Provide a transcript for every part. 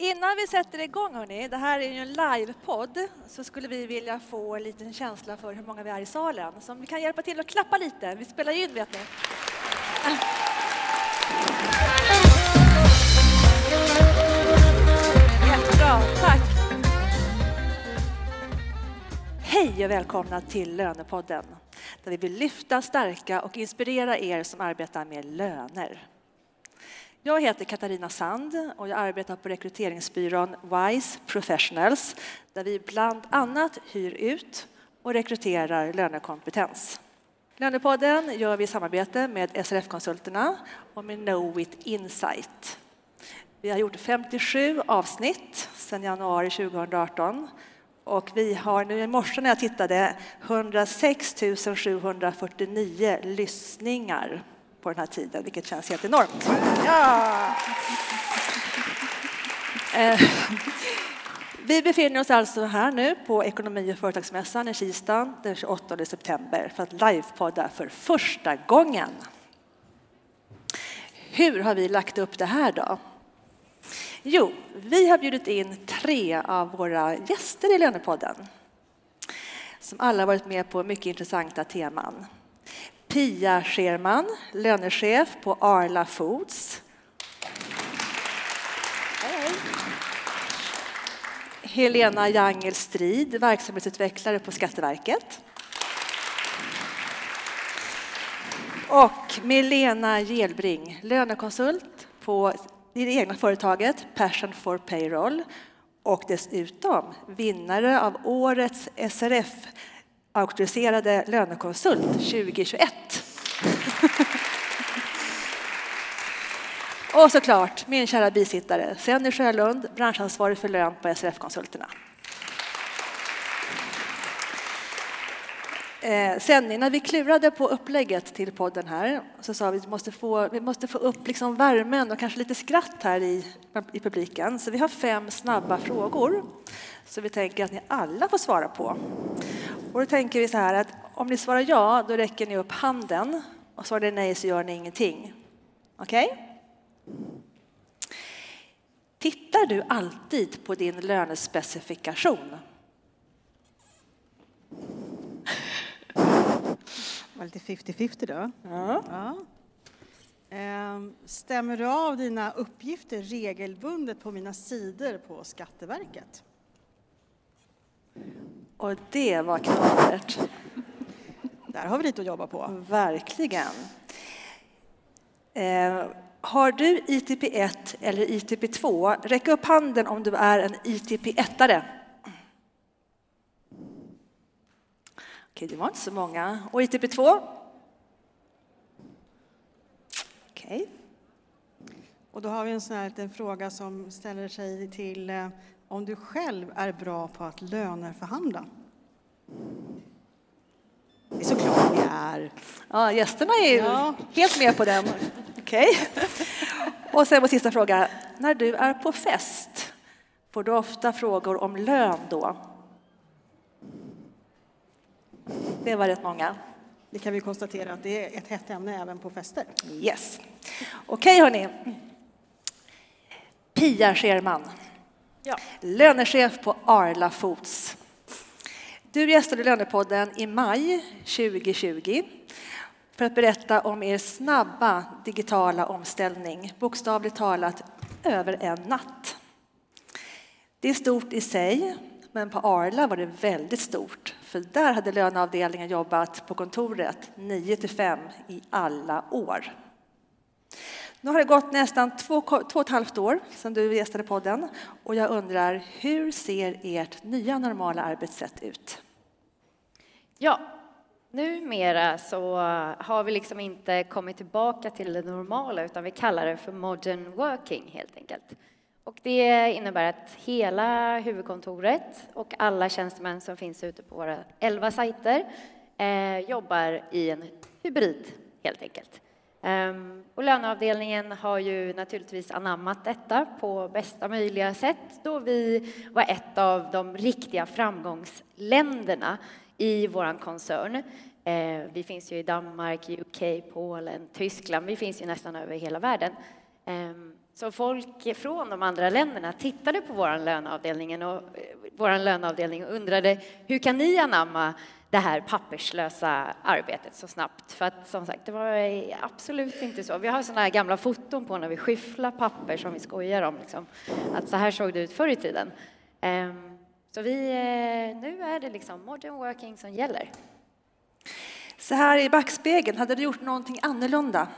Innan vi sätter igång, hörni, det här är ju en livepodd, så skulle vi vilja få en liten känsla för hur många vi är i salen. Så om vi kan hjälpa till att klappa lite. Vi spelar ju in, vet ni. Jättebra, tack. Hej och välkomna till Lönepodden där vi vill lyfta, stärka och inspirera er som arbetar med löner. Jag heter Katarina Sand och jag arbetar på rekryteringsbyrån WISE Professionals där vi bland annat hyr ut och rekryterar lönekompetens. Lönepodden gör vi i samarbete med SRF-konsulterna och med Knowit Insight. Vi har gjort 57 avsnitt sedan januari 2018 och vi har nu i morse när jag tittade 106 749 lyssningar på den här tiden, vilket känns helt enormt. Ja. Eh, vi befinner oss alltså här nu på Ekonomi och företagsmässan i Kista den 28 september för att livepodda för första gången. Hur har vi lagt upp det här då? Jo, vi har bjudit in tre av våra gäster i Lönepodden som alla varit med på mycket intressanta teman. Pia Scherman, lönechef på Arla Foods. Hej. Helena Jangel Strid, verksamhetsutvecklare på Skatteverket. Och Milena Gelbring, lönekonsult på det egna företaget Passion for Payroll och dessutom vinnare av årets SRF auktoriserade lönekonsult 2021. Och såklart min kära bisittare Senny Sjölund, branschansvarig för lön på SRF-konsulterna. Eh, sen när vi klurade på upplägget till podden här så sa vi att vi måste få, vi måste få upp liksom värmen och kanske lite skratt här i, i publiken. Så vi har fem snabba frågor som vi tänker att ni alla får svara på. Och då tänker vi så här att om ni svarar ja, då räcker ni upp handen och svarar ni nej så gör ni ingenting. Okej? Okay? Tittar du alltid på din lönespecifikation? var lite 50-50 då. Ja. ja. Ehm, stämmer du av dina uppgifter regelbundet på mina sidor på Skatteverket? Och det var knapert. Där har vi lite att jobba på. Verkligen. Eh, har du ITP1 eller ITP2? Räck upp handen om du är en ITP1-are. Okej, det var inte så många. Och ITP2? Okej. Och då har vi en sån här liten fråga som ställer sig till eh, om du själv är bra på att lönerförhandla. Det är såklart vi är. Ja, gästerna är ja. helt med på den. Okej. Okay. Och sen vår sista fråga. När du är på fest, får du ofta frågor om lön då? Det var rätt många. Det kan vi konstatera att det är ett hett ämne även på fester. Yes. Okej, okay, hörni. Pia Scherman, ja. lönechef på Arla Foods. Du gästade Lönepodden i maj 2020 för att berätta om er snabba digitala omställning, bokstavligt talat över en natt. Det är stort i sig, men på Arla var det väldigt stort, för där hade löneavdelningen jobbat på kontoret 9 till 5 i alla år. Nu har det gått nästan två, två och ett halvt år sedan du gästade podden och jag undrar, hur ser ert nya normala arbetssätt ut? Ja, numera så har vi liksom inte kommit tillbaka till det normala utan vi kallar det för modern working helt enkelt. Och det innebär att hela huvudkontoret och alla tjänstemän som finns ute på våra elva sajter eh, jobbar i en hybrid helt enkelt. Ehm, och löneavdelningen har ju naturligtvis anammat detta på bästa möjliga sätt då vi var ett av de riktiga framgångsländerna i vår koncern. Ehm, vi finns ju i Danmark, UK, Polen, Tyskland. Vi finns ju nästan över hela världen. Ehm, så folk från de andra länderna tittade på vår löneavdelning och, eh, vår löneavdelning och undrade hur kan ni anamma det här papperslösa arbetet så snabbt. För att som sagt, det var absolut inte så. Vi har sådana här gamla foton på när vi skyfflar papper som vi skojar om. Liksom. Att så här såg det ut förr i tiden. Ehm, så vi, eh, nu är det liksom modern working som gäller. Så här i backspegeln, hade du gjort någonting annorlunda?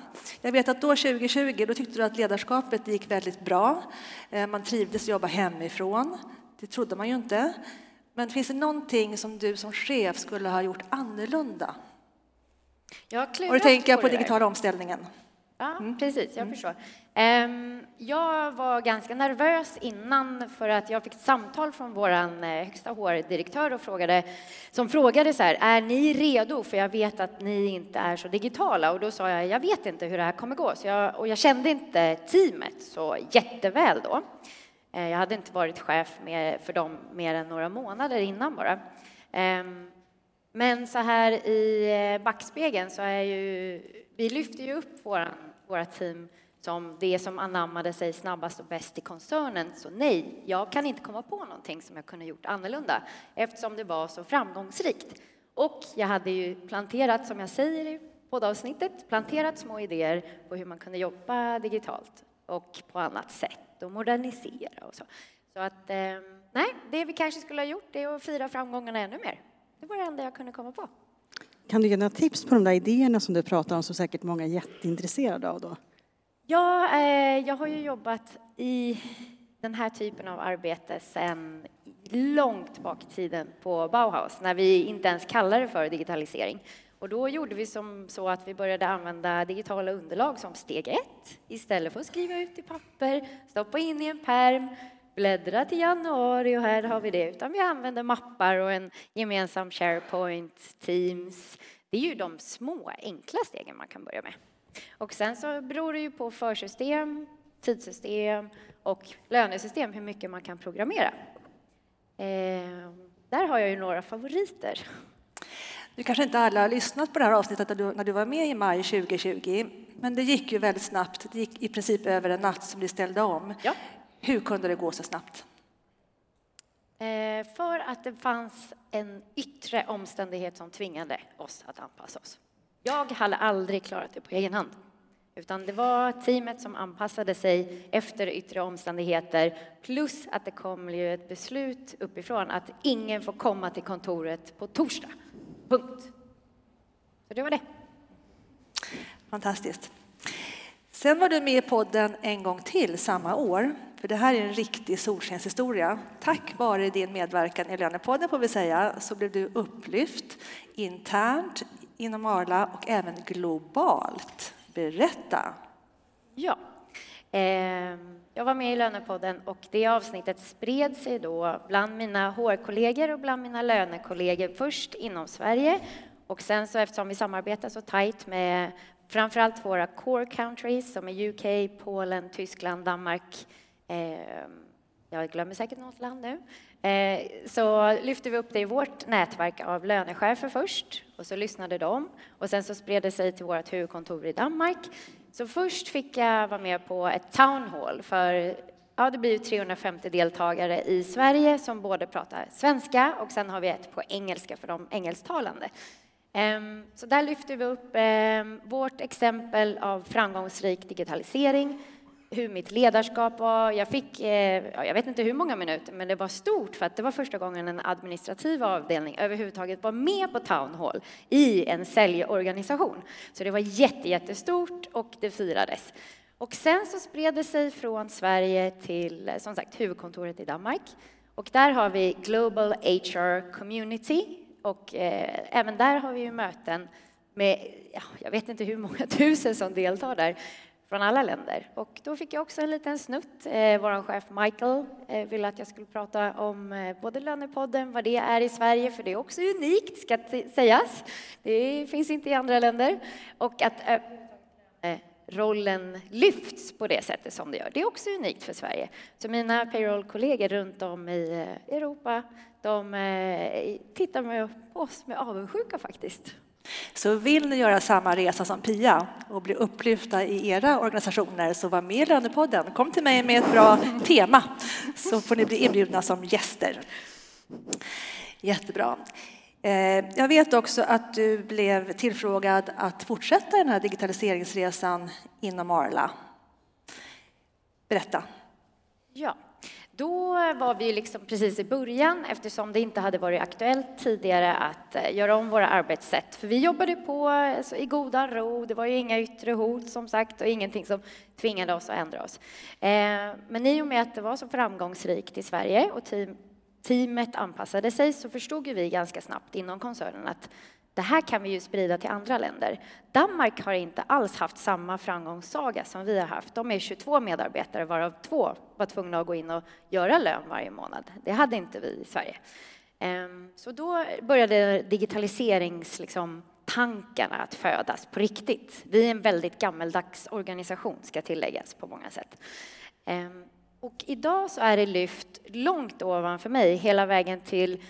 Jag vet att då 2020 då tyckte du att ledarskapet gick väldigt bra. Eh, man trivdes att jobba hemifrån. Det trodde man ju inte. Men finns det någonting som du som chef skulle ha gjort annorlunda? Jag och då tänker jag på digitala omställningen. Ja, mm. precis, jag mm. förstår. Um, jag var ganska nervös innan för att jag fick ett samtal från vår eh, högsta HR-direktör och frågade, som frågade så här, är ni redo? För jag vet att ni inte är så digitala. Och då sa jag, jag vet inte hur det här kommer gå. Så jag, och jag kände inte teamet så jätteväl då. Eh, jag hade inte varit chef med, för dem mer än några månader innan bara. Ehm, men så här i eh, backspegeln så är ju, vi lyfter ju upp våra, våra team som det som anammade sig snabbast och bäst i koncernen. Så nej, jag kan inte komma på någonting som jag kunde gjort annorlunda eftersom det var så framgångsrikt. Och jag hade ju planterat, som jag säger i poddavsnittet, planterat små idéer på hur man kunde jobba digitalt och på annat sätt och modernisera och så. Så att, eh, nej, det vi kanske skulle ha gjort är att fira framgångarna ännu mer. Det var det enda jag kunde komma på. Kan du ge några tips på de där idéerna som du pratar om som säkert många är jätteintresserade av då? Ja, eh, jag har ju jobbat i den här typen av arbete sedan långt bak i tiden på Bauhaus, när vi inte ens kallade det för digitalisering. Och då gjorde vi som så att vi började använda digitala underlag som steg ett. Istället för att skriva ut i papper, stoppa in i en perm, bläddra till januari och här har vi det. Utan vi använder mappar och en gemensam SharePoint, Teams. Det är ju de små, enkla stegen man kan börja med. Och sen så beror det ju på försystem, tidssystem och lönesystem hur mycket man kan programmera. Eh, där har jag ju några favoriter. Nu kanske inte alla har lyssnat på det här avsnittet när du, när du var med i maj 2020, men det gick ju väldigt snabbt. Det gick i princip över en natt som ni ställde om. Ja. Hur kunde det gå så snabbt? Eh, för att det fanns en yttre omständighet som tvingade oss att anpassa oss. Jag hade aldrig klarat det på egen hand. Utan det var teamet som anpassade sig efter yttre omständigheter plus att det kom ju ett beslut uppifrån att ingen får komma till kontoret på torsdag. Punkt. Så det var det. Fantastiskt. Sen var du med i podden en gång till samma år, för det här är en riktig solskenshistoria. Tack vare din medverkan i Lönepodden får vi säga, så blev du upplyft internt inom Arla och även globalt. Berätta! Ja. Eh, jag var med i Lönepodden och det avsnittet spred sig då bland mina HR-kollegor och bland mina lönekollegor först inom Sverige och sen så eftersom vi samarbetar så tajt med framförallt våra core countries som är UK, Polen, Tyskland, Danmark. Eh, jag glömmer säkert något land nu. Eh, så lyfte vi upp det i vårt nätverk av lönechefer först och så lyssnade de och sen så spred det sig till vårt huvudkontor i Danmark så först fick jag vara med på ett town hall för ja, det blir 350 deltagare i Sverige som både pratar svenska och sen har vi ett på engelska för de engelsktalande. Ehm, så där lyfter vi upp ehm, vårt exempel av framgångsrik digitalisering hur mitt ledarskap var. Jag fick, eh, jag vet inte hur många minuter, men det var stort för att det var första gången en administrativ avdelning överhuvudtaget var med på Town Hall i en säljorganisation. Så det var jättestort och det firades. Och sen så spred det sig från Sverige till som sagt huvudkontoret i Danmark. Och där har vi Global HR Community och eh, även där har vi ju möten med, ja, jag vet inte hur många tusen som deltar där, från alla länder. Och då fick jag också en liten snutt. Eh, Vår chef Michael eh, ville att jag skulle prata om eh, både Lönepodden, vad det är i Sverige, för det är också unikt, ska sägas. Det finns inte i andra länder. Och att eh, rollen lyfts på det sättet som det gör. Det är också unikt för Sverige. Så mina payroll-kollegor runt om i eh, Europa, de eh, tittar på oss med avundsjuka faktiskt. Så vill ni göra samma resa som Pia och bli upplyfta i era organisationer så var med i Lönepodden. Kom till mig med ett bra tema så får ni bli inbjudna som gäster. Jättebra. Eh, jag vet också att du blev tillfrågad att fortsätta den här digitaliseringsresan inom Arla. Berätta. Ja, då var vi liksom precis i början eftersom det inte hade varit aktuellt tidigare att eh, göra om våra arbetssätt. För vi jobbade på alltså, i goda ro, det var ju inga yttre hot som sagt och ingenting som tvingade oss att ändra oss. Eh, men i och med att det var så framgångsrikt i Sverige och team, teamet anpassade sig så förstod vi ganska snabbt inom koncernen att det här kan vi ju sprida till andra länder. Danmark har inte alls haft samma framgångssaga som vi har haft. De är 22 medarbetare varav två var tvungna att gå in och göra lön varje månad. Det hade inte vi i Sverige. Ehm, så då började digitaliseringstankarna liksom, att födas på riktigt. Vi är en väldigt gammeldags organisation, ska tilläggas på många sätt. Ehm, och idag så är det lyft långt ovanför mig, hela vägen till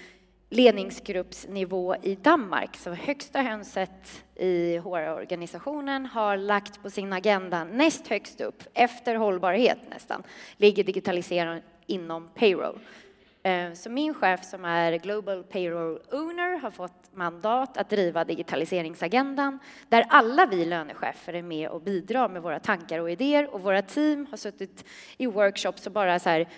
ledningsgruppsnivå i Danmark. Så högsta hönset i HR-organisationen har lagt på sin agenda näst högst upp, efter hållbarhet nästan, ligger digitalisering inom payroll. Eh, så min chef som är Global Payroll Owner har fått mandat att driva digitaliseringsagendan där alla vi lönechefer är med och bidrar med våra tankar och idéer och våra team har suttit i workshops och bara så här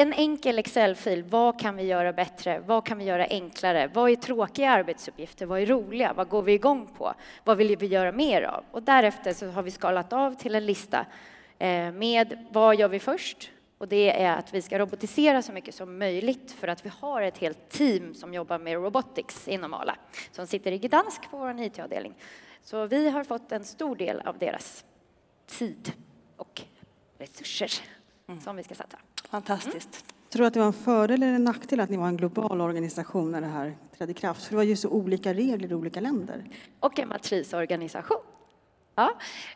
en enkel Excel-fil. Vad kan vi göra bättre? Vad kan vi göra enklare? Vad är tråkiga arbetsuppgifter? Vad är roliga? Vad går vi igång på? Vad vill vi göra mer av? Och därefter så har vi skalat av till en lista eh, med vad gör vi först? Och det är att vi ska robotisera så mycket som möjligt för att vi har ett helt team som jobbar med robotics inom ALA som sitter i Gdansk på vår IT-avdelning. Så vi har fått en stor del av deras tid och resurser mm. som vi ska satsa. Fantastiskt. Mm. Tror du att det var en fördel eller en nackdel att ni var en global organisation när det här trädde i kraft? För det var ju så olika regler i olika länder. Och en matrisorganisation. Ja.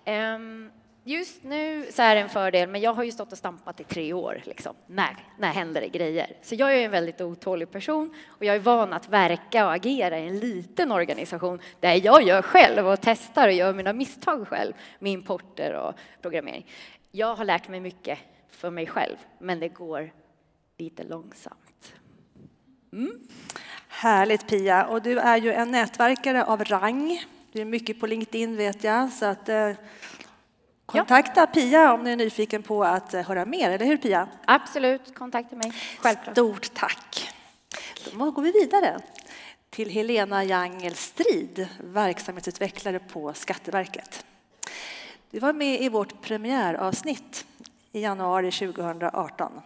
Um, Just nu så är det en fördel, men jag har ju stått och stampat i tre år. Liksom. När, när händer det grejer? Så jag är en väldigt otålig person och jag är van att verka och agera i en liten organisation där jag gör själv och testar och gör mina misstag själv med importer och programmering. Jag har lärt mig mycket för mig själv, men det går lite långsamt. Mm. Härligt Pia, och du är ju en nätverkare av rang. Du är mycket på LinkedIn vet jag, så att eh, kontakta ja. Pia om ni är nyfiken på att eh, höra mer, eller hur Pia? Absolut, kontakta mig. Självklart. Stort tack. Då går vi vidare till Helena Jangel Strid, verksamhetsutvecklare på Skatteverket. Du var med i vårt premiäravsnitt i januari 2018.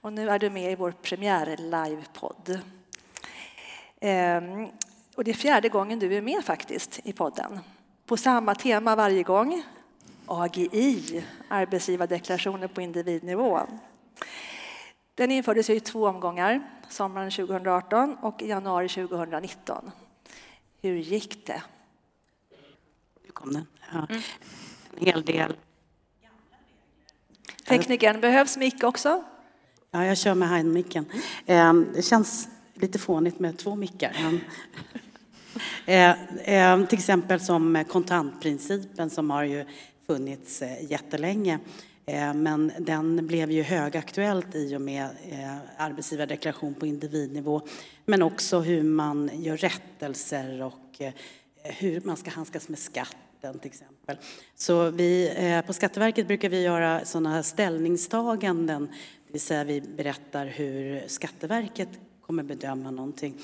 Och nu är du med i vår premiär-livepodd. Ehm, och det är fjärde gången du är med faktiskt i podden. På samma tema varje gång. AGI, arbetsgivardeklarationer på individnivå. Den infördes i två omgångar, sommaren 2018 och i januari 2019. Hur gick det? Nu kom den. Ja. Mm. En hel del Teknikern, behövs mick också? Ja, jag kör med handmicken. Ehm, det känns lite fånigt med två mickar. Eh, ehm, till exempel som kontantprincipen som har ju funnits eh, jättelänge. Ehm, men den blev ju högaktuellt i och med eh, arbetsgivardeklaration på individnivå. Men också hur man gör rättelser och hur man ska handskas med skatten till exempel. Så vi, eh, på Skatteverket brukar vi göra sådana ställningstaganden, det vill säga vi berättar hur Skatteverket kommer bedöma någonting.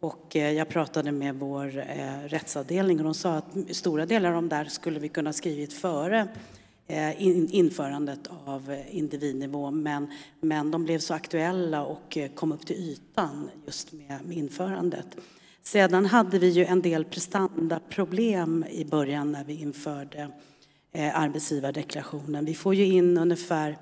Och eh, jag pratade med vår eh, rättsavdelning och de sa att stora delar av de där skulle vi kunna skrivit före införandet av individnivå men, men de blev så aktuella och kom upp till ytan just med, med införandet. Sedan hade vi ju en del prestandaproblem i början när vi införde eh, arbetsgivardeklarationen. Vi får ju in ungefär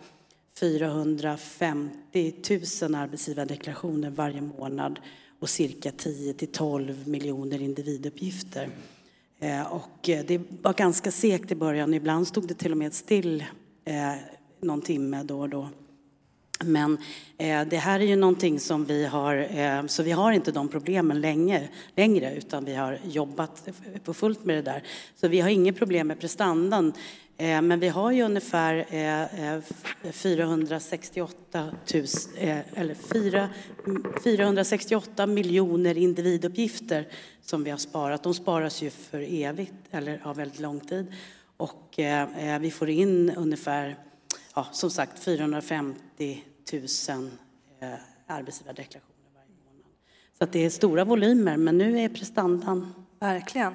450 000 arbetsgivardeklarationer varje månad och cirka 10 till 12 miljoner individuppgifter. Eh, och eh, det var ganska segt i början. Ibland stod det till och med still någon timme då och då. Men eh, det här är ju någonting som vi har, eh, så vi har inte de problemen länge, längre utan vi har jobbat på fullt med det där. Så vi har inget problem med prestandan. Eh, men vi har ju ungefär eh, eh, 468, 000, eh, eller 4, 468 miljoner individuppgifter som vi har sparat. De sparas ju för evigt, eller av väldigt lång tid. Och vi får in ungefär, ja, som sagt, 450 000 eh, arbetsgivardeklarationer varje månad. Så att det är stora volymer, men nu är prestandan... Verkligen.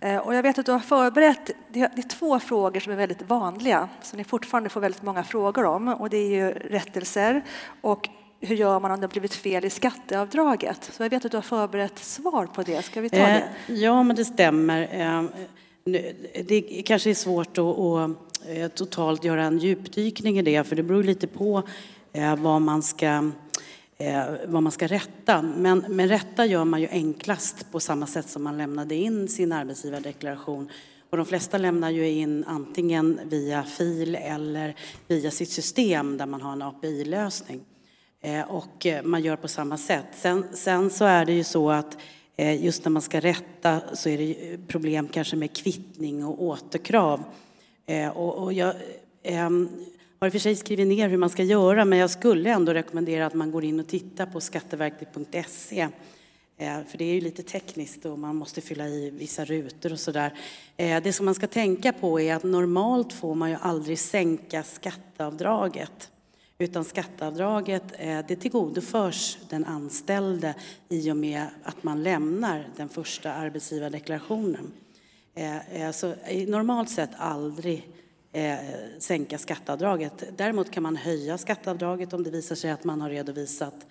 Eh, och jag vet att du har förberett det är två frågor som är väldigt vanliga, som ni fortfarande får väldigt många frågor om. Och det är ju rättelser och hur gör man om det har blivit fel i skatteavdraget? Så jag vet att du har förberett svar på det. Ska vi ta det? Eh, ja, men det stämmer. Det kanske är svårt att totalt göra en djupdykning i det, för det beror lite på Eh, vad man ska eh, vad man ska rätta. Men, men rätta gör man ju enklast på samma sätt som man lämnade in sin arbetsgivardeklaration. Och de flesta lämnar ju in antingen via fil eller via sitt system där man har en API-lösning. Eh, och eh, man gör på samma sätt. Sen, sen så är det ju så att eh, just när man ska rätta så är det problem kanske med kvittning och återkrav. Och, och jag, ehm, har i och för sig skrivit ner hur man ska göra, men jag skulle ändå rekommendera att man går in och tittar på skatteverket.se. Eh, för det är ju lite tekniskt och man måste fylla i vissa rutor och sådär. Eh, det som man ska tänka på är att normalt får man ju aldrig sänka skatteavdraget. Utan skatteavdraget eh, det tillgodoförs den anställde i och med att man lämnar den första arbetsgivardeklarationen. Så normalt sett aldrig eh, sänka skatteavdraget. Däremot kan man höja skatteavdraget om det visar sig att man har redovisat,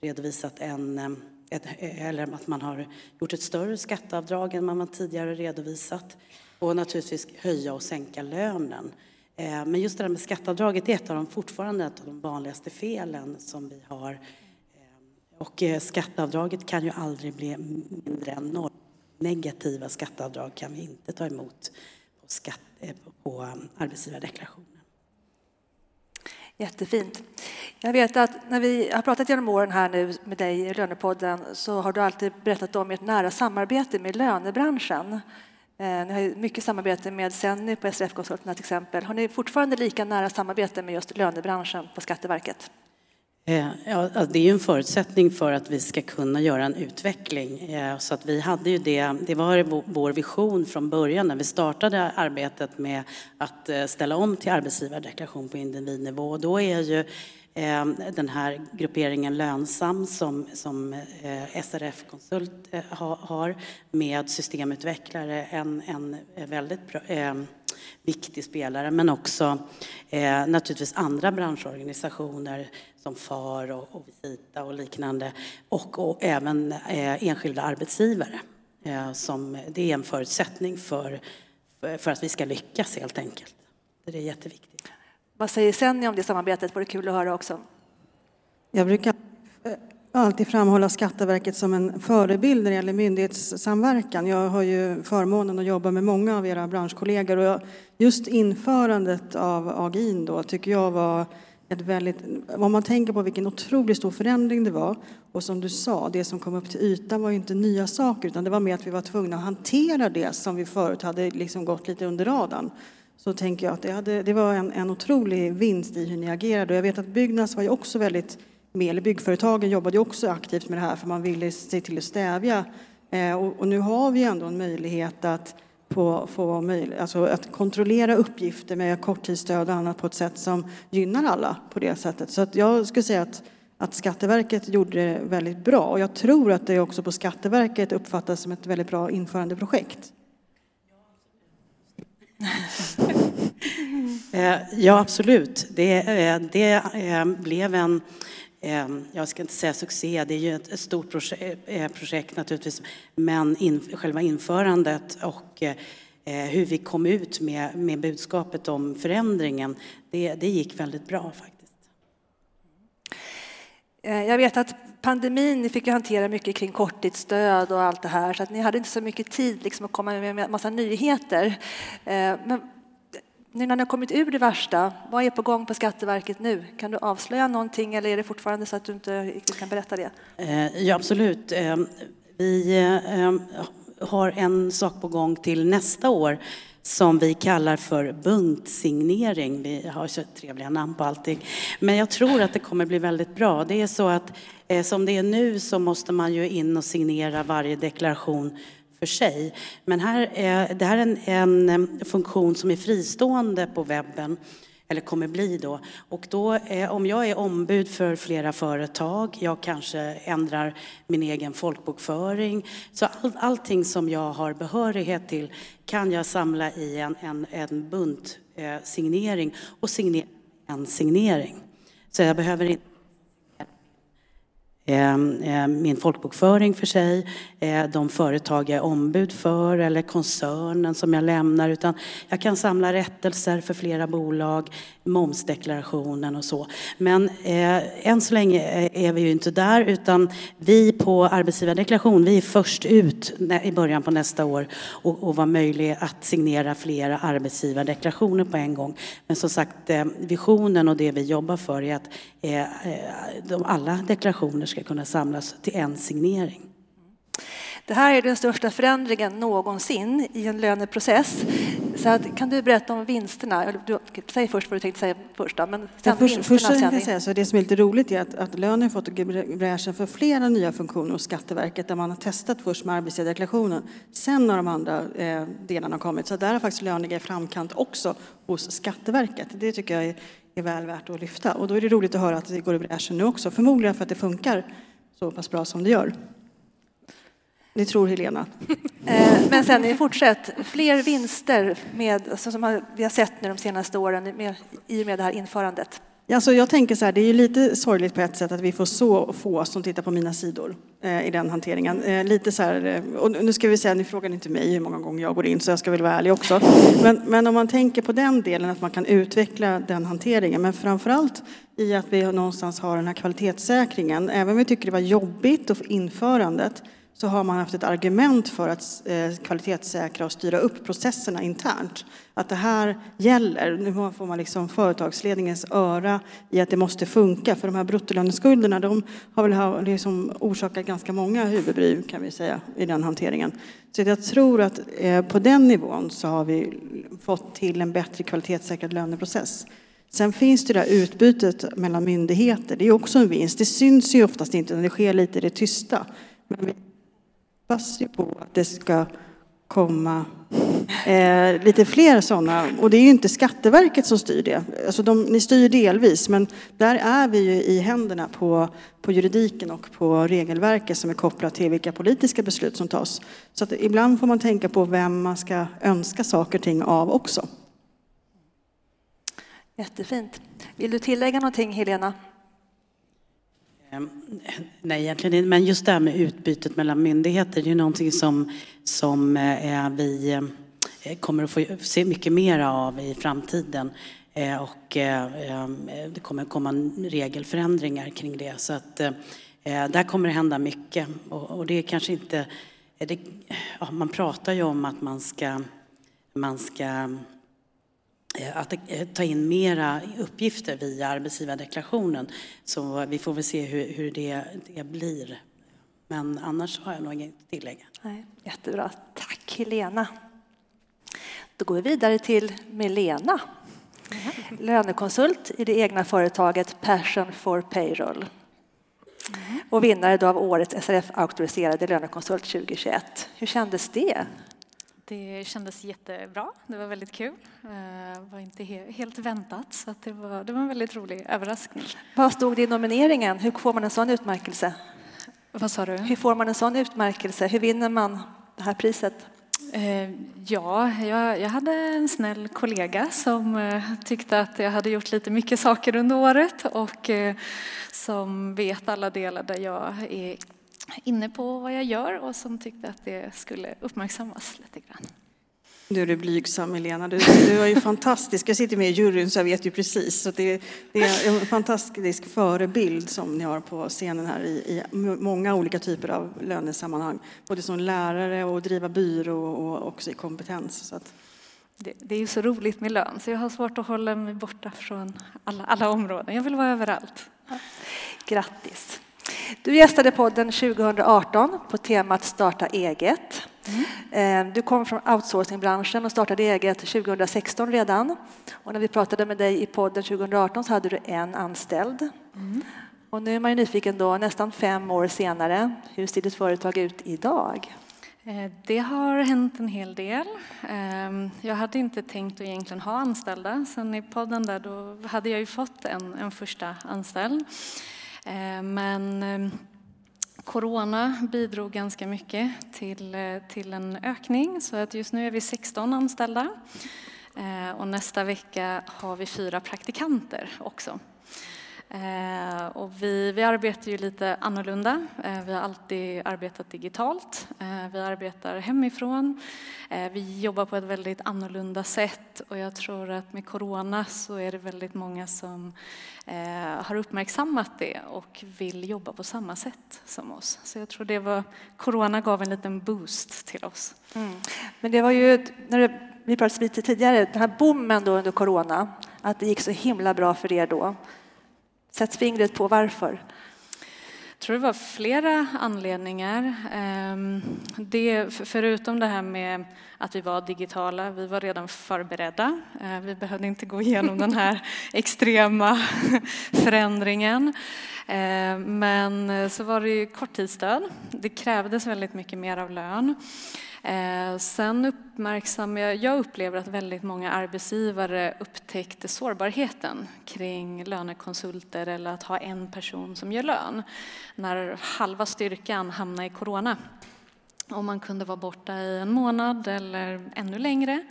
redovisat en, eh, ett, eh, eller att man har gjort ett större skatteavdrag än man tidigare redovisat. Och naturligtvis höja och sänka lönen. Eh, men just det där med skatteavdraget är ett av de, fortfarande ett av de vanligaste felen som vi har. Eh, och eh, skatteavdraget kan ju aldrig bli mindre än noll. Negativa skatteavdrag kan vi inte ta emot på skatt Eh, på eh, arbetsgivardeklarationen. Jättefint. Jag vet att när vi har pratat genom åren här nu med dig i Lönepodden så har du alltid berättat om ert nära samarbete med lönebranschen. Eh, ni har mycket samarbete med Senny på SRF-konsulterna till exempel. Har ni fortfarande lika nära samarbete med just lönebranschen på Skatteverket? Eh, ja, alltså, det är ju en förutsättning för att vi ska kunna göra en utveckling. Eh, så att vi hade ju det, det var vår vision från början när vi startade arbetet med att eh, ställa om till arbetsgivardeklaration på individnivå. Och då är ju den här grupperingen Lönsam som, som SRF Konsult har med systemutvecklare en, en väldigt bra, viktig spelare men också eh, naturligtvis andra branschorganisationer som FAR och, och Visita och liknande och, och även eh, enskilda arbetsgivare. Eh, som, det är en förutsättning för, för att vi ska lyckas helt enkelt. Det är jätteviktigt. Vad säger Senni om det samarbetet? Vore kul att höra också. Jag brukar alltid framhålla Skatteverket som en förebild när det gäller myndighetssamverkan. Jag har ju förmånen att jobba med många av era branschkollegor och just införandet av AGIN då tycker jag var ett väldigt, om man tänker på vilken otroligt stor förändring det var och som du sa, det som kom upp till ytan var ju inte nya saker utan det var mer att vi var tvungna att hantera det som vi förut hade liksom gått lite under radarn. Så tänker jag att det, hade, det var en, en otrolig vinst i hur ni agerade och jag vet att Byggnads var ju också väldigt med, byggföretagen jobbade också aktivt med det här för man ville se till att stävja. Eh, och, och, nu har vi ändå en möjlighet att, på, få alltså att kontrollera uppgifter med korttidsstöd och annat på ett sätt som gynnar alla på det sättet. Så att jag skulle säga att, att Skatteverket gjorde det väldigt bra och jag tror att det också på Skatteverket uppfattas som ett väldigt bra införandeprojekt. Eh, ja, absolut. Det, eh, det blev en Ehm, jag ska inte säga succé, det är ju ett stort projekt, eh, projekt naturligtvis, men in, själva införandet och eh, eh, hur vi kom ut med, med budskapet om förändringen, det, det gick väldigt bra faktiskt. Jag vet att pandemin, ni fick ju hantera mycket kring korttidsstöd och allt det här, så att ni hade inte så mycket tid liksom att komma med en massa nyheter. Men nu när ni har kommit ur det värsta, vad är på gång på Skatteverket nu? Kan du avslöja någonting eller är det fortfarande så att du inte riktigt kan berätta det? Eh, ja, absolut. Eh, vi eh, har en sak på gång till nästa år som vi kallar för buntsignering. Vi har så trevliga namn på allting. Men jag tror att det kommer bli väldigt bra. Det är så att som det är nu så måste man ju in och signera varje deklaration för sig. Men här är, det här är en, en eh, funktion som är fristående på webben eller kommer bli då. Och då är, om jag är ombud för flera företag, jag kanske ändrar min egen folkbokföring. Så all, allting som jag har behörighet till kan jag samla i en, en, en bunt eh, signering och signera en signering. Så jag behöver inte Ehm, eh, min folkbokföring för sig, eh, de företag jag är ombud för eller koncernen som jag lämnar. Utan jag kan samla rättelser för flera bolag, momsdeklarationen och så. Men eh, än så länge eh, är vi ju inte där utan vi på arbetsgivardeklaration, vi är först ut i början på nästa år och, och var möjlig att signera flera arbetsgivardeklarationer på en gång. Men som sagt, visionen och det vi jobbar för är att de, alla deklarationer ska kunna samlas till en signering. Det här är den största förändringen någonsin i en löneprocess. Så att, kan du berätta om vinsterna? Du, säg först vad du tänkte säga först. Då, men sen först, först kan jag säga, så det som är lite roligt är att, att lönen fått bräschen för flera nya funktioner hos Skatteverket där man har testat först med arbetsgivardeklarationen. Sen har de andra eh, delarna kommit. Så där har faktiskt lönen i framkant också hos Skatteverket. Det tycker jag är, är väl värt att lyfta. Och då är det roligt att höra att det går i bräschen nu också. Förmodligen för att det funkar så pass bra som det gör. Det tror Helena. Eh, men sen fortsätt, fler vinster med, alltså, som vi har sett nu de senaste åren med, i och med det här införandet. Alltså jag tänker så här, det är ju lite sorgligt på ett sätt att vi får så få som tittar på mina sidor eh, i den hanteringen. Eh, lite så här, eh, och nu ska vi säga, ni frågar inte mig hur många gånger jag går in så jag ska väl vara ärlig också. Men, men om man tänker på den delen att man kan utveckla den hanteringen, men framförallt i att vi någonstans har den här kvalitetssäkringen, även om vi tycker det var jobbigt och införandet, så har man haft ett argument för att eh, kvalitetssäkra och styra upp processerna internt. Att det här gäller. Nu får man liksom företagsledningens öra i att det måste funka. För de här bruttolöneskulderna de har väl liksom orsakat ganska många huvudbry kan vi säga i den hanteringen. Så jag tror att eh, på den nivån så har vi fått till en bättre kvalitetssäkrad löneprocess. Sen finns det där utbytet mellan myndigheter. Det är också en vinst. Det syns ju oftast inte, utan det sker lite i det tysta. Men hoppas ju på att det ska komma eh, lite fler sådana. Och det är ju inte Skatteverket som styr det. Alltså de, ni styr delvis, men där är vi ju i händerna på, på juridiken och på regelverket som är kopplat till vilka politiska beslut som tas. Så att ibland får man tänka på vem man ska önska saker och ting av också. Jättefint. Vill du tillägga någonting, Helena? Ehm, nej, egentligen inte. Men just det här med utbytet mellan myndigheter, det är någonting som, som eh, vi eh, kommer att få se mycket mer av i framtiden. Eh, och ehm, det kommer komma regelförändringar kring det. Så att där kommer det hända mycket. Och det är kanske inte... Det, ja, man pratar ju om att man ska, man ska Eh, att eh, ta in mera uppgifter via arbetsgivardeklarationen. Så vi får väl se hur, hur det, det, blir. Men annars har jag nog inget att tillägga. Nej, jättebra. Tack Helena. Då går vi vidare till Melena. Mm. Lönekonsult i det egna företaget Passion for Payroll. Mm. Och vinnare av årets SRF-auktoriserade lönekonsult 2021. Hur kändes det? Det kändes jättebra. Det var väldigt kul. Det eh, var inte helt väntat, så det, var, det var en väldigt rolig överraskning. Vad stod det i nomineringen? Hur får man en sån utmärkelse? Vad sa du? Hur får man en sån utmärkelse? Hur vinner man det här priset? Eh, ja, jag, jag, hade en snäll kollega som eh, tyckte att jag hade gjort lite mycket saker under året och som vet alla delar där jag är inne på vad jag gör och som tyckte att det skulle uppmärksammas lite grann. Du är blygsam, Helena. Du, du är ju fantastisk. Jag sitter med i juryn så jag vet ju precis. Så det, det, är en fantastisk förebild som ni har på scenen här i, i många olika typer av lönesammanhang. Både som lärare och driva byrå och också i kompetens. Så att, det, det är ju så roligt med lön så jag har svårt att hålla mig borta från alla, alla områden. Jag vill vara överallt. Grattis! Du gästade podden 2018 på temat Starta eget. Mm. Du kom från outsourcingbranschen och startade eget 2016 redan. Och när vi pratade med dig i podden 2018 så hade du en anställd. Mm. Och nu är man ju nyfiken då, nästan fem år senare, hur ser ditt företag ut idag? Eh, det har hänt en hel del. Ehm, jag hade inte tänkt att egentligen ha anställda. Sen i podden där då hade jag ju fått en, en första anställd. Men ehm, corona bidrog ganska mycket till, eh, till en ökning så att just nu är vi 16 anställda. Eh, och nästa vecka har vi fyra praktikanter också. Eh, och vi, vi arbetar ju lite annorlunda. Eh, vi har alltid arbetat digitalt. Eh, vi arbetar hemifrån. Vi jobbar på ett väldigt annorlunda sätt och jag tror att med corona så är det väldigt många som har uppmärksammat det och vill jobba på samma sätt som oss. Så jag tror det var, corona gav en liten boost till oss. Mm. Men det var ju, när vi pratade lite tidigare, den här boomen då under corona, att det gick så himla bra för er då. Sätt fingret på varför. Jag tror det var flera anledningar. Ehm, det, förutom det här med att vi var digitala, vi var redan förberedda. Eh, vi behövde inte gå igenom den här extrema förändringen. Ehm, men så var det ju korttidsstöd. Det krävdes väldigt mycket mer av lön. Eh, sen uppmärksammar jag, jag upplever att väldigt många arbetsgivare upptäckte sårbarheten kring lönekonsulter eller att ha en person som ger lön när halva styrkan hamnar i corona. Om man kunde vara borta i en månad eller ännu längre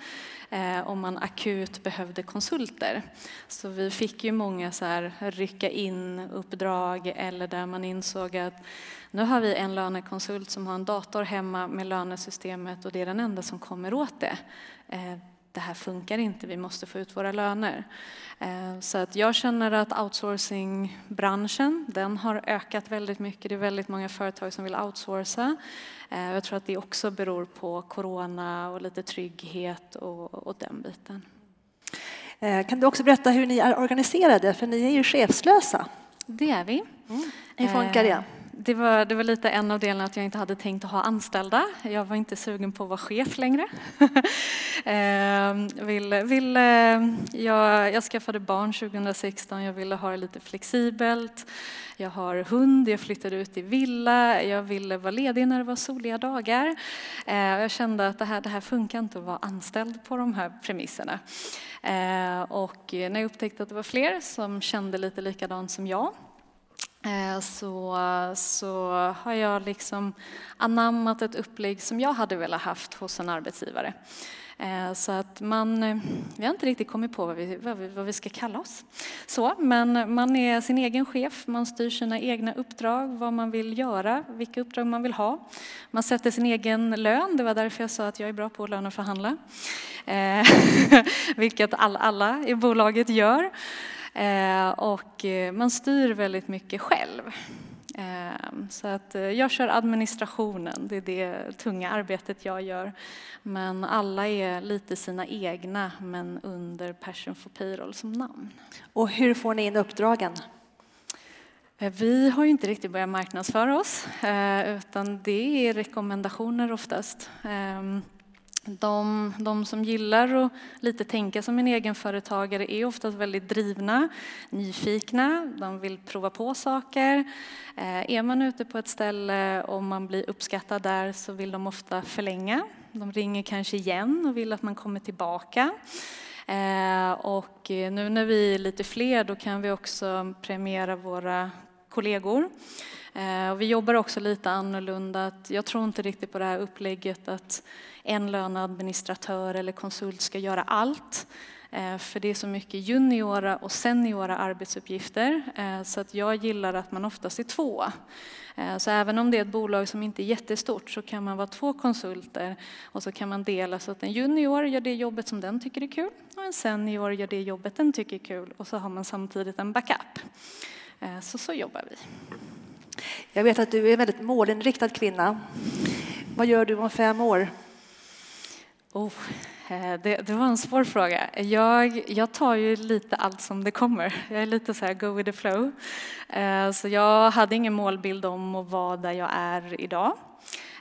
eh, om man akut behövde konsulter. Så vi fick ju många så här rycka in-uppdrag eller där man insåg att nu har vi en lönekonsult som har en dator hemma med lönesystemet och det är den enda som kommer åt det. Eh, Eh, det här funkar inte, vi måste få ut våra löner. Eh, så att jag känner att outsourcingbranschen, den har ökat väldigt mycket. Det är väldigt många företag som vill outsourca. Eh, jag tror att det också beror på corona och lite trygghet och, och den biten. Kan du också berätta hur ni är organiserade? För ni är ju chefslösa. Det är vi. Mm. Hur funkar det? Det var, det var lite en av delarna att jag inte hade tänkt att ha anställda. Jag var inte sugen på att vara chef längre. Ehm, vill, vill, eh, jag, jag skaffade barn 2016, jag ville ha det lite flexibelt. Jag har hund, jag flyttade ut i villa, jag ville vara ledig när det var soliga dagar. Ehm, jag kände att det här, det här funkar inte att vara anställd på de här premisserna. Ehm, och när jag upptäckte att det var fler som kände lite likadant som jag Eh, så, så har jag liksom anammat ett upplägg som jag hade velat haft hos en arbetsgivare. Eh, så att man, eh, vi har inte riktigt kommit på vad vi, vad vi, vad vi ska kalla oss. Så, men man är sin egen chef, man styr sina egna uppdrag, vad man vill göra, vilka uppdrag man vill ha. Man sätter sin egen lön, det var därför jag sa att jag är bra på att löneförhandla. Vilket alla i bolaget gör. Eh, och eh, man styr väldigt mycket själv. Eh, så att jag kör administrationen, det är det tunga arbetet jag gör. Men alla är lite sina egna, men under Passion for Payroll som namn. Och hur får ni in uppdragen? Vi har inte riktigt börjat marknadsföra oss, utan det är rekommendationer oftast. De, de, som gillar att lite tänka som en egenföretagare är oftast väldigt drivna, nyfikna, de vill prova på saker. Eh, är man ute på ett ställe och man blir uppskattad där så vill de ofta förlänga. De ringer kanske igen och vill att man kommer tillbaka. Eh, och nu när vi är lite fler då kan vi också premiera våra kollegor. Eh, och vi jobbar också lite annorlunda. Jag tror inte riktigt på det här upplägget att en löneadministratör eller konsult ska göra allt. Eh, för det är så mycket juniora och seniora arbetsuppgifter. Eh, så att jag gillar att man oftast är två. Eh, så även om det är ett bolag som inte är jättestort så kan man vara två konsulter och så kan man dela så att en junior gör det jobbet som den tycker är kul och en senior gör det jobbet den tycker är kul och så har man samtidigt en backup. Så så jobbar vi. Jag vet att du är en väldigt målinriktad kvinna. Vad gör du om fem år? Oh, eh, det, det, var en svår fråga. Jag, jag tar ju lite allt som det kommer. Jag är lite så här go with the flow. Eh, så jag hade ingen målbild om att vara där jag är idag.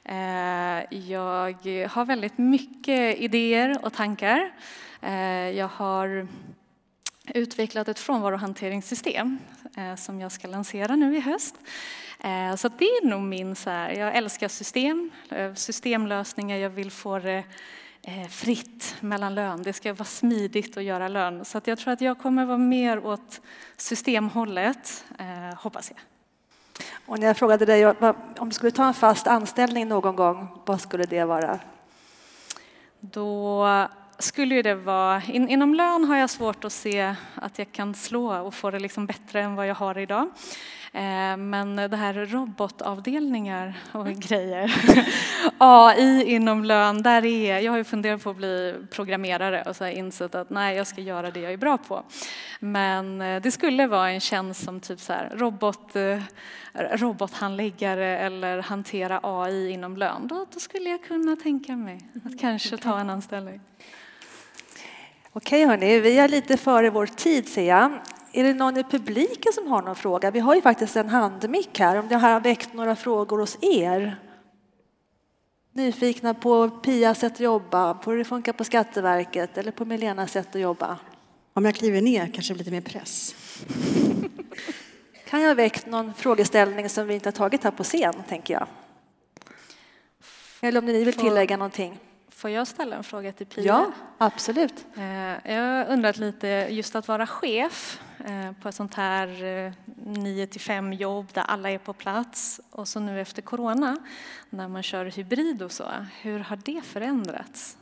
Eh, jag har väldigt mycket idéer och tankar. Jag har utvecklat ett frånvarohanteringssystem som jag ska lansera nu i höst. Så det är nog min så här, jag älskar system, systemlösningar, jag vill få det fritt mellan lön. Det ska vara smidigt att göra lön. Så att jag tror att jag kommer vara mer åt systemhållet, eh, hoppas jag. Och när jag frågade dig om du skulle ta en fast anställning någon gång, vad skulle det vara? Då skulle det vara... In, inom lön har jag svårt att se att jag kan slå och få det liksom bättre än vad jag har idag. Eh, men det här robotavdelningar och mm. grejer, AI inom lön, där är, jag har ju funderat på att bli programmerare och så har insett att nej, jag ska göra det jag är bra på. Men eh, det skulle vara en tjänst som typ så här, robot, eh, robothandläggare eller hantera AI inom lön. Då, då skulle jag kunna tänka mig att mm, kanske ta en anställning. Okej hörni, vi är lite före vår tid ser jag. Är det någon i publiken som har någon fråga? Vi har ju faktiskt en handmick här. Om det har väckt några frågor hos er? Nyfikna på Pias sätt att jobba, på hur det funkar på Skatteverket eller på Milenas sätt att jobba? Om jag kliver ner kanske det blir lite mer press. kan jag ha väckt någon frågeställning som vi inte har tagit här på scen, tänker jag? Eller om ni vill tillägga någonting? Får jag ställa en fråga till Pia? Ja, absolut. Eh, jag har undrat lite, just att vara chef eh, på ett sånt här 9 eh, till 5 jobb där alla är på plats och så nu efter corona när man kör hybrid och så, hur har det förändrats?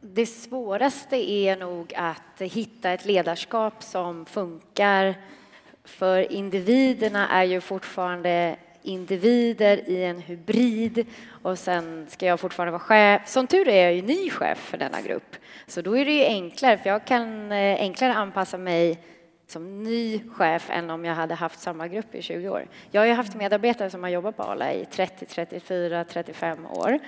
Det svåraste är nog att hitta ett ledarskap som funkar för individerna är ju fortfarande individer i en hybrid och sen ska jag fortfarande vara chef. Som tur är jag ju ny chef för denna grupp, så då är det ju enklare för jag kan eh, enklare anpassa mig som ny chef än om jag hade haft samma grupp i 20 år. Jag har ju haft medarbetare som har jobbat på Arla i 30, 34, 35 år.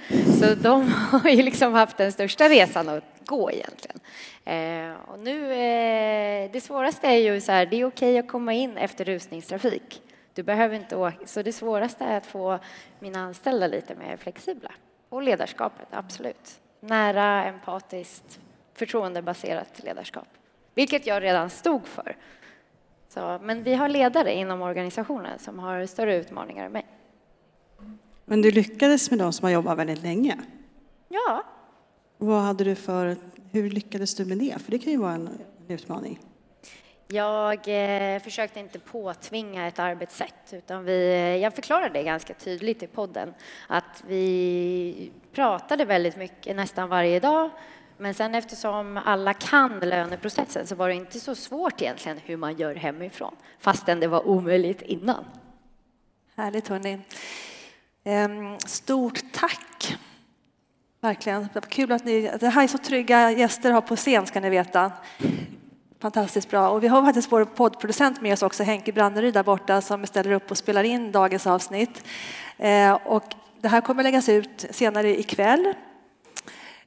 Så de har ju liksom haft den största resan att gå egentligen. Eh, och nu, eh, det svåraste är ju så här, det är okej att komma in efter rusningstrafik. Du behöver inte åka. Så det svåraste är att få mina anställda lite mer flexibla. Och ledarskapet, absolut. Nära, empatiskt, förtroendebaserat ledarskap. Vilket jag redan stod för. Så, men vi har ledare inom organisationen som har större utmaningar än mig. Men du lyckades med de som har jobbat väldigt länge? Ja. Vad hade du för, hur lyckades du med det? För det kan ju vara en utmaning. Jag eh, försökte inte påtvinga ett arbetssätt, utan vi, eh, jag förklarade det ganska tydligt i podden, att vi pratade väldigt mycket nästan varje dag, men sen eftersom alla kan löneprocessen så var det inte så svårt egentligen hur man gör hemifrån, fastän det var omöjligt innan. Härligt hörni. Ehm, stort tack. Verkligen. Kul att ni, det här är så trygga gäster att ha på scen ska ni veta. Fantastiskt bra. Och vi har faktiskt vår poddproducent med oss också, Henke Branneryd där borta, som ställer upp och spelar in dagens avsnitt. Eh, och det här kommer läggas ut senare ikväll.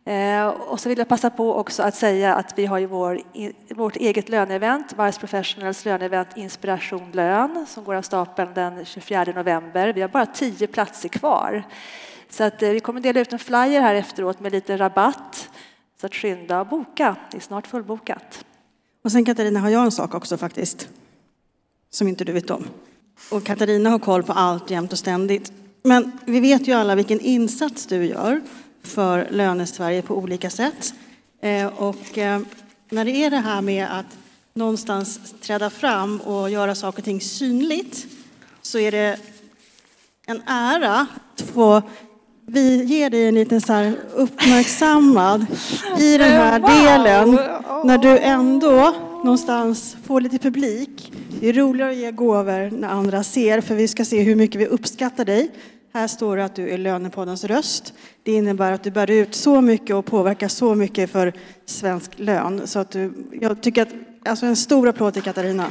Eh, och så vill jag passa på också att säga att vi har ju vår, vårt eget löneevent, Vice Professionals löneevent Inspiration Lön, som går av stapeln den 24 november. Vi har bara tio platser kvar. Så att eh, vi kommer dela ut en flyer här efteråt med lite rabatt. Så att skynda och boka, det är snart fullbokat. Och sen Katarina har jag en sak också faktiskt, som inte du vet om. Och Katarina har koll på allt jämt och ständigt. Men vi vet ju alla vilken insats du gör för Lönesverige på olika sätt. Eh, och eh, när det är det här med att någonstans träda fram och göra saker och ting synligt så är det en ära att få vi ger dig en liten så här uppmärksammad i den här delen när du ändå någonstans får lite publik. Det är roligare att ge gåvor när andra ser, för vi ska se hur mycket vi uppskattar dig. Här står det att du är Lönepoddens röst. Det innebär att du bär ut så mycket och påverkar så mycket för svensk lön. Så att du, jag tycker att, alltså en stor applåd till Katarina.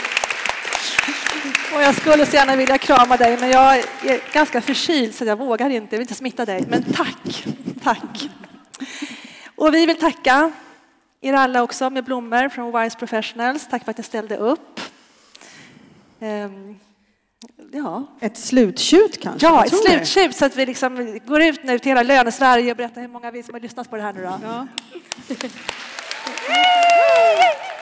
Och jag skulle så gärna vilja krama dig, men jag är ganska förkyld så jag vågar inte. Jag vill inte smitta dig. Men tack, tack. Och vi vill tacka er alla också med blommor från Wise Professionals. Tack för att ni ställde upp. Ehm, ja. Ett sluttjut kanske? Ja, ett sluttjut så att vi liksom går ut nu till hela Lönesverige och berättar hur många vi som har lyssnat på det här nu då. Ja.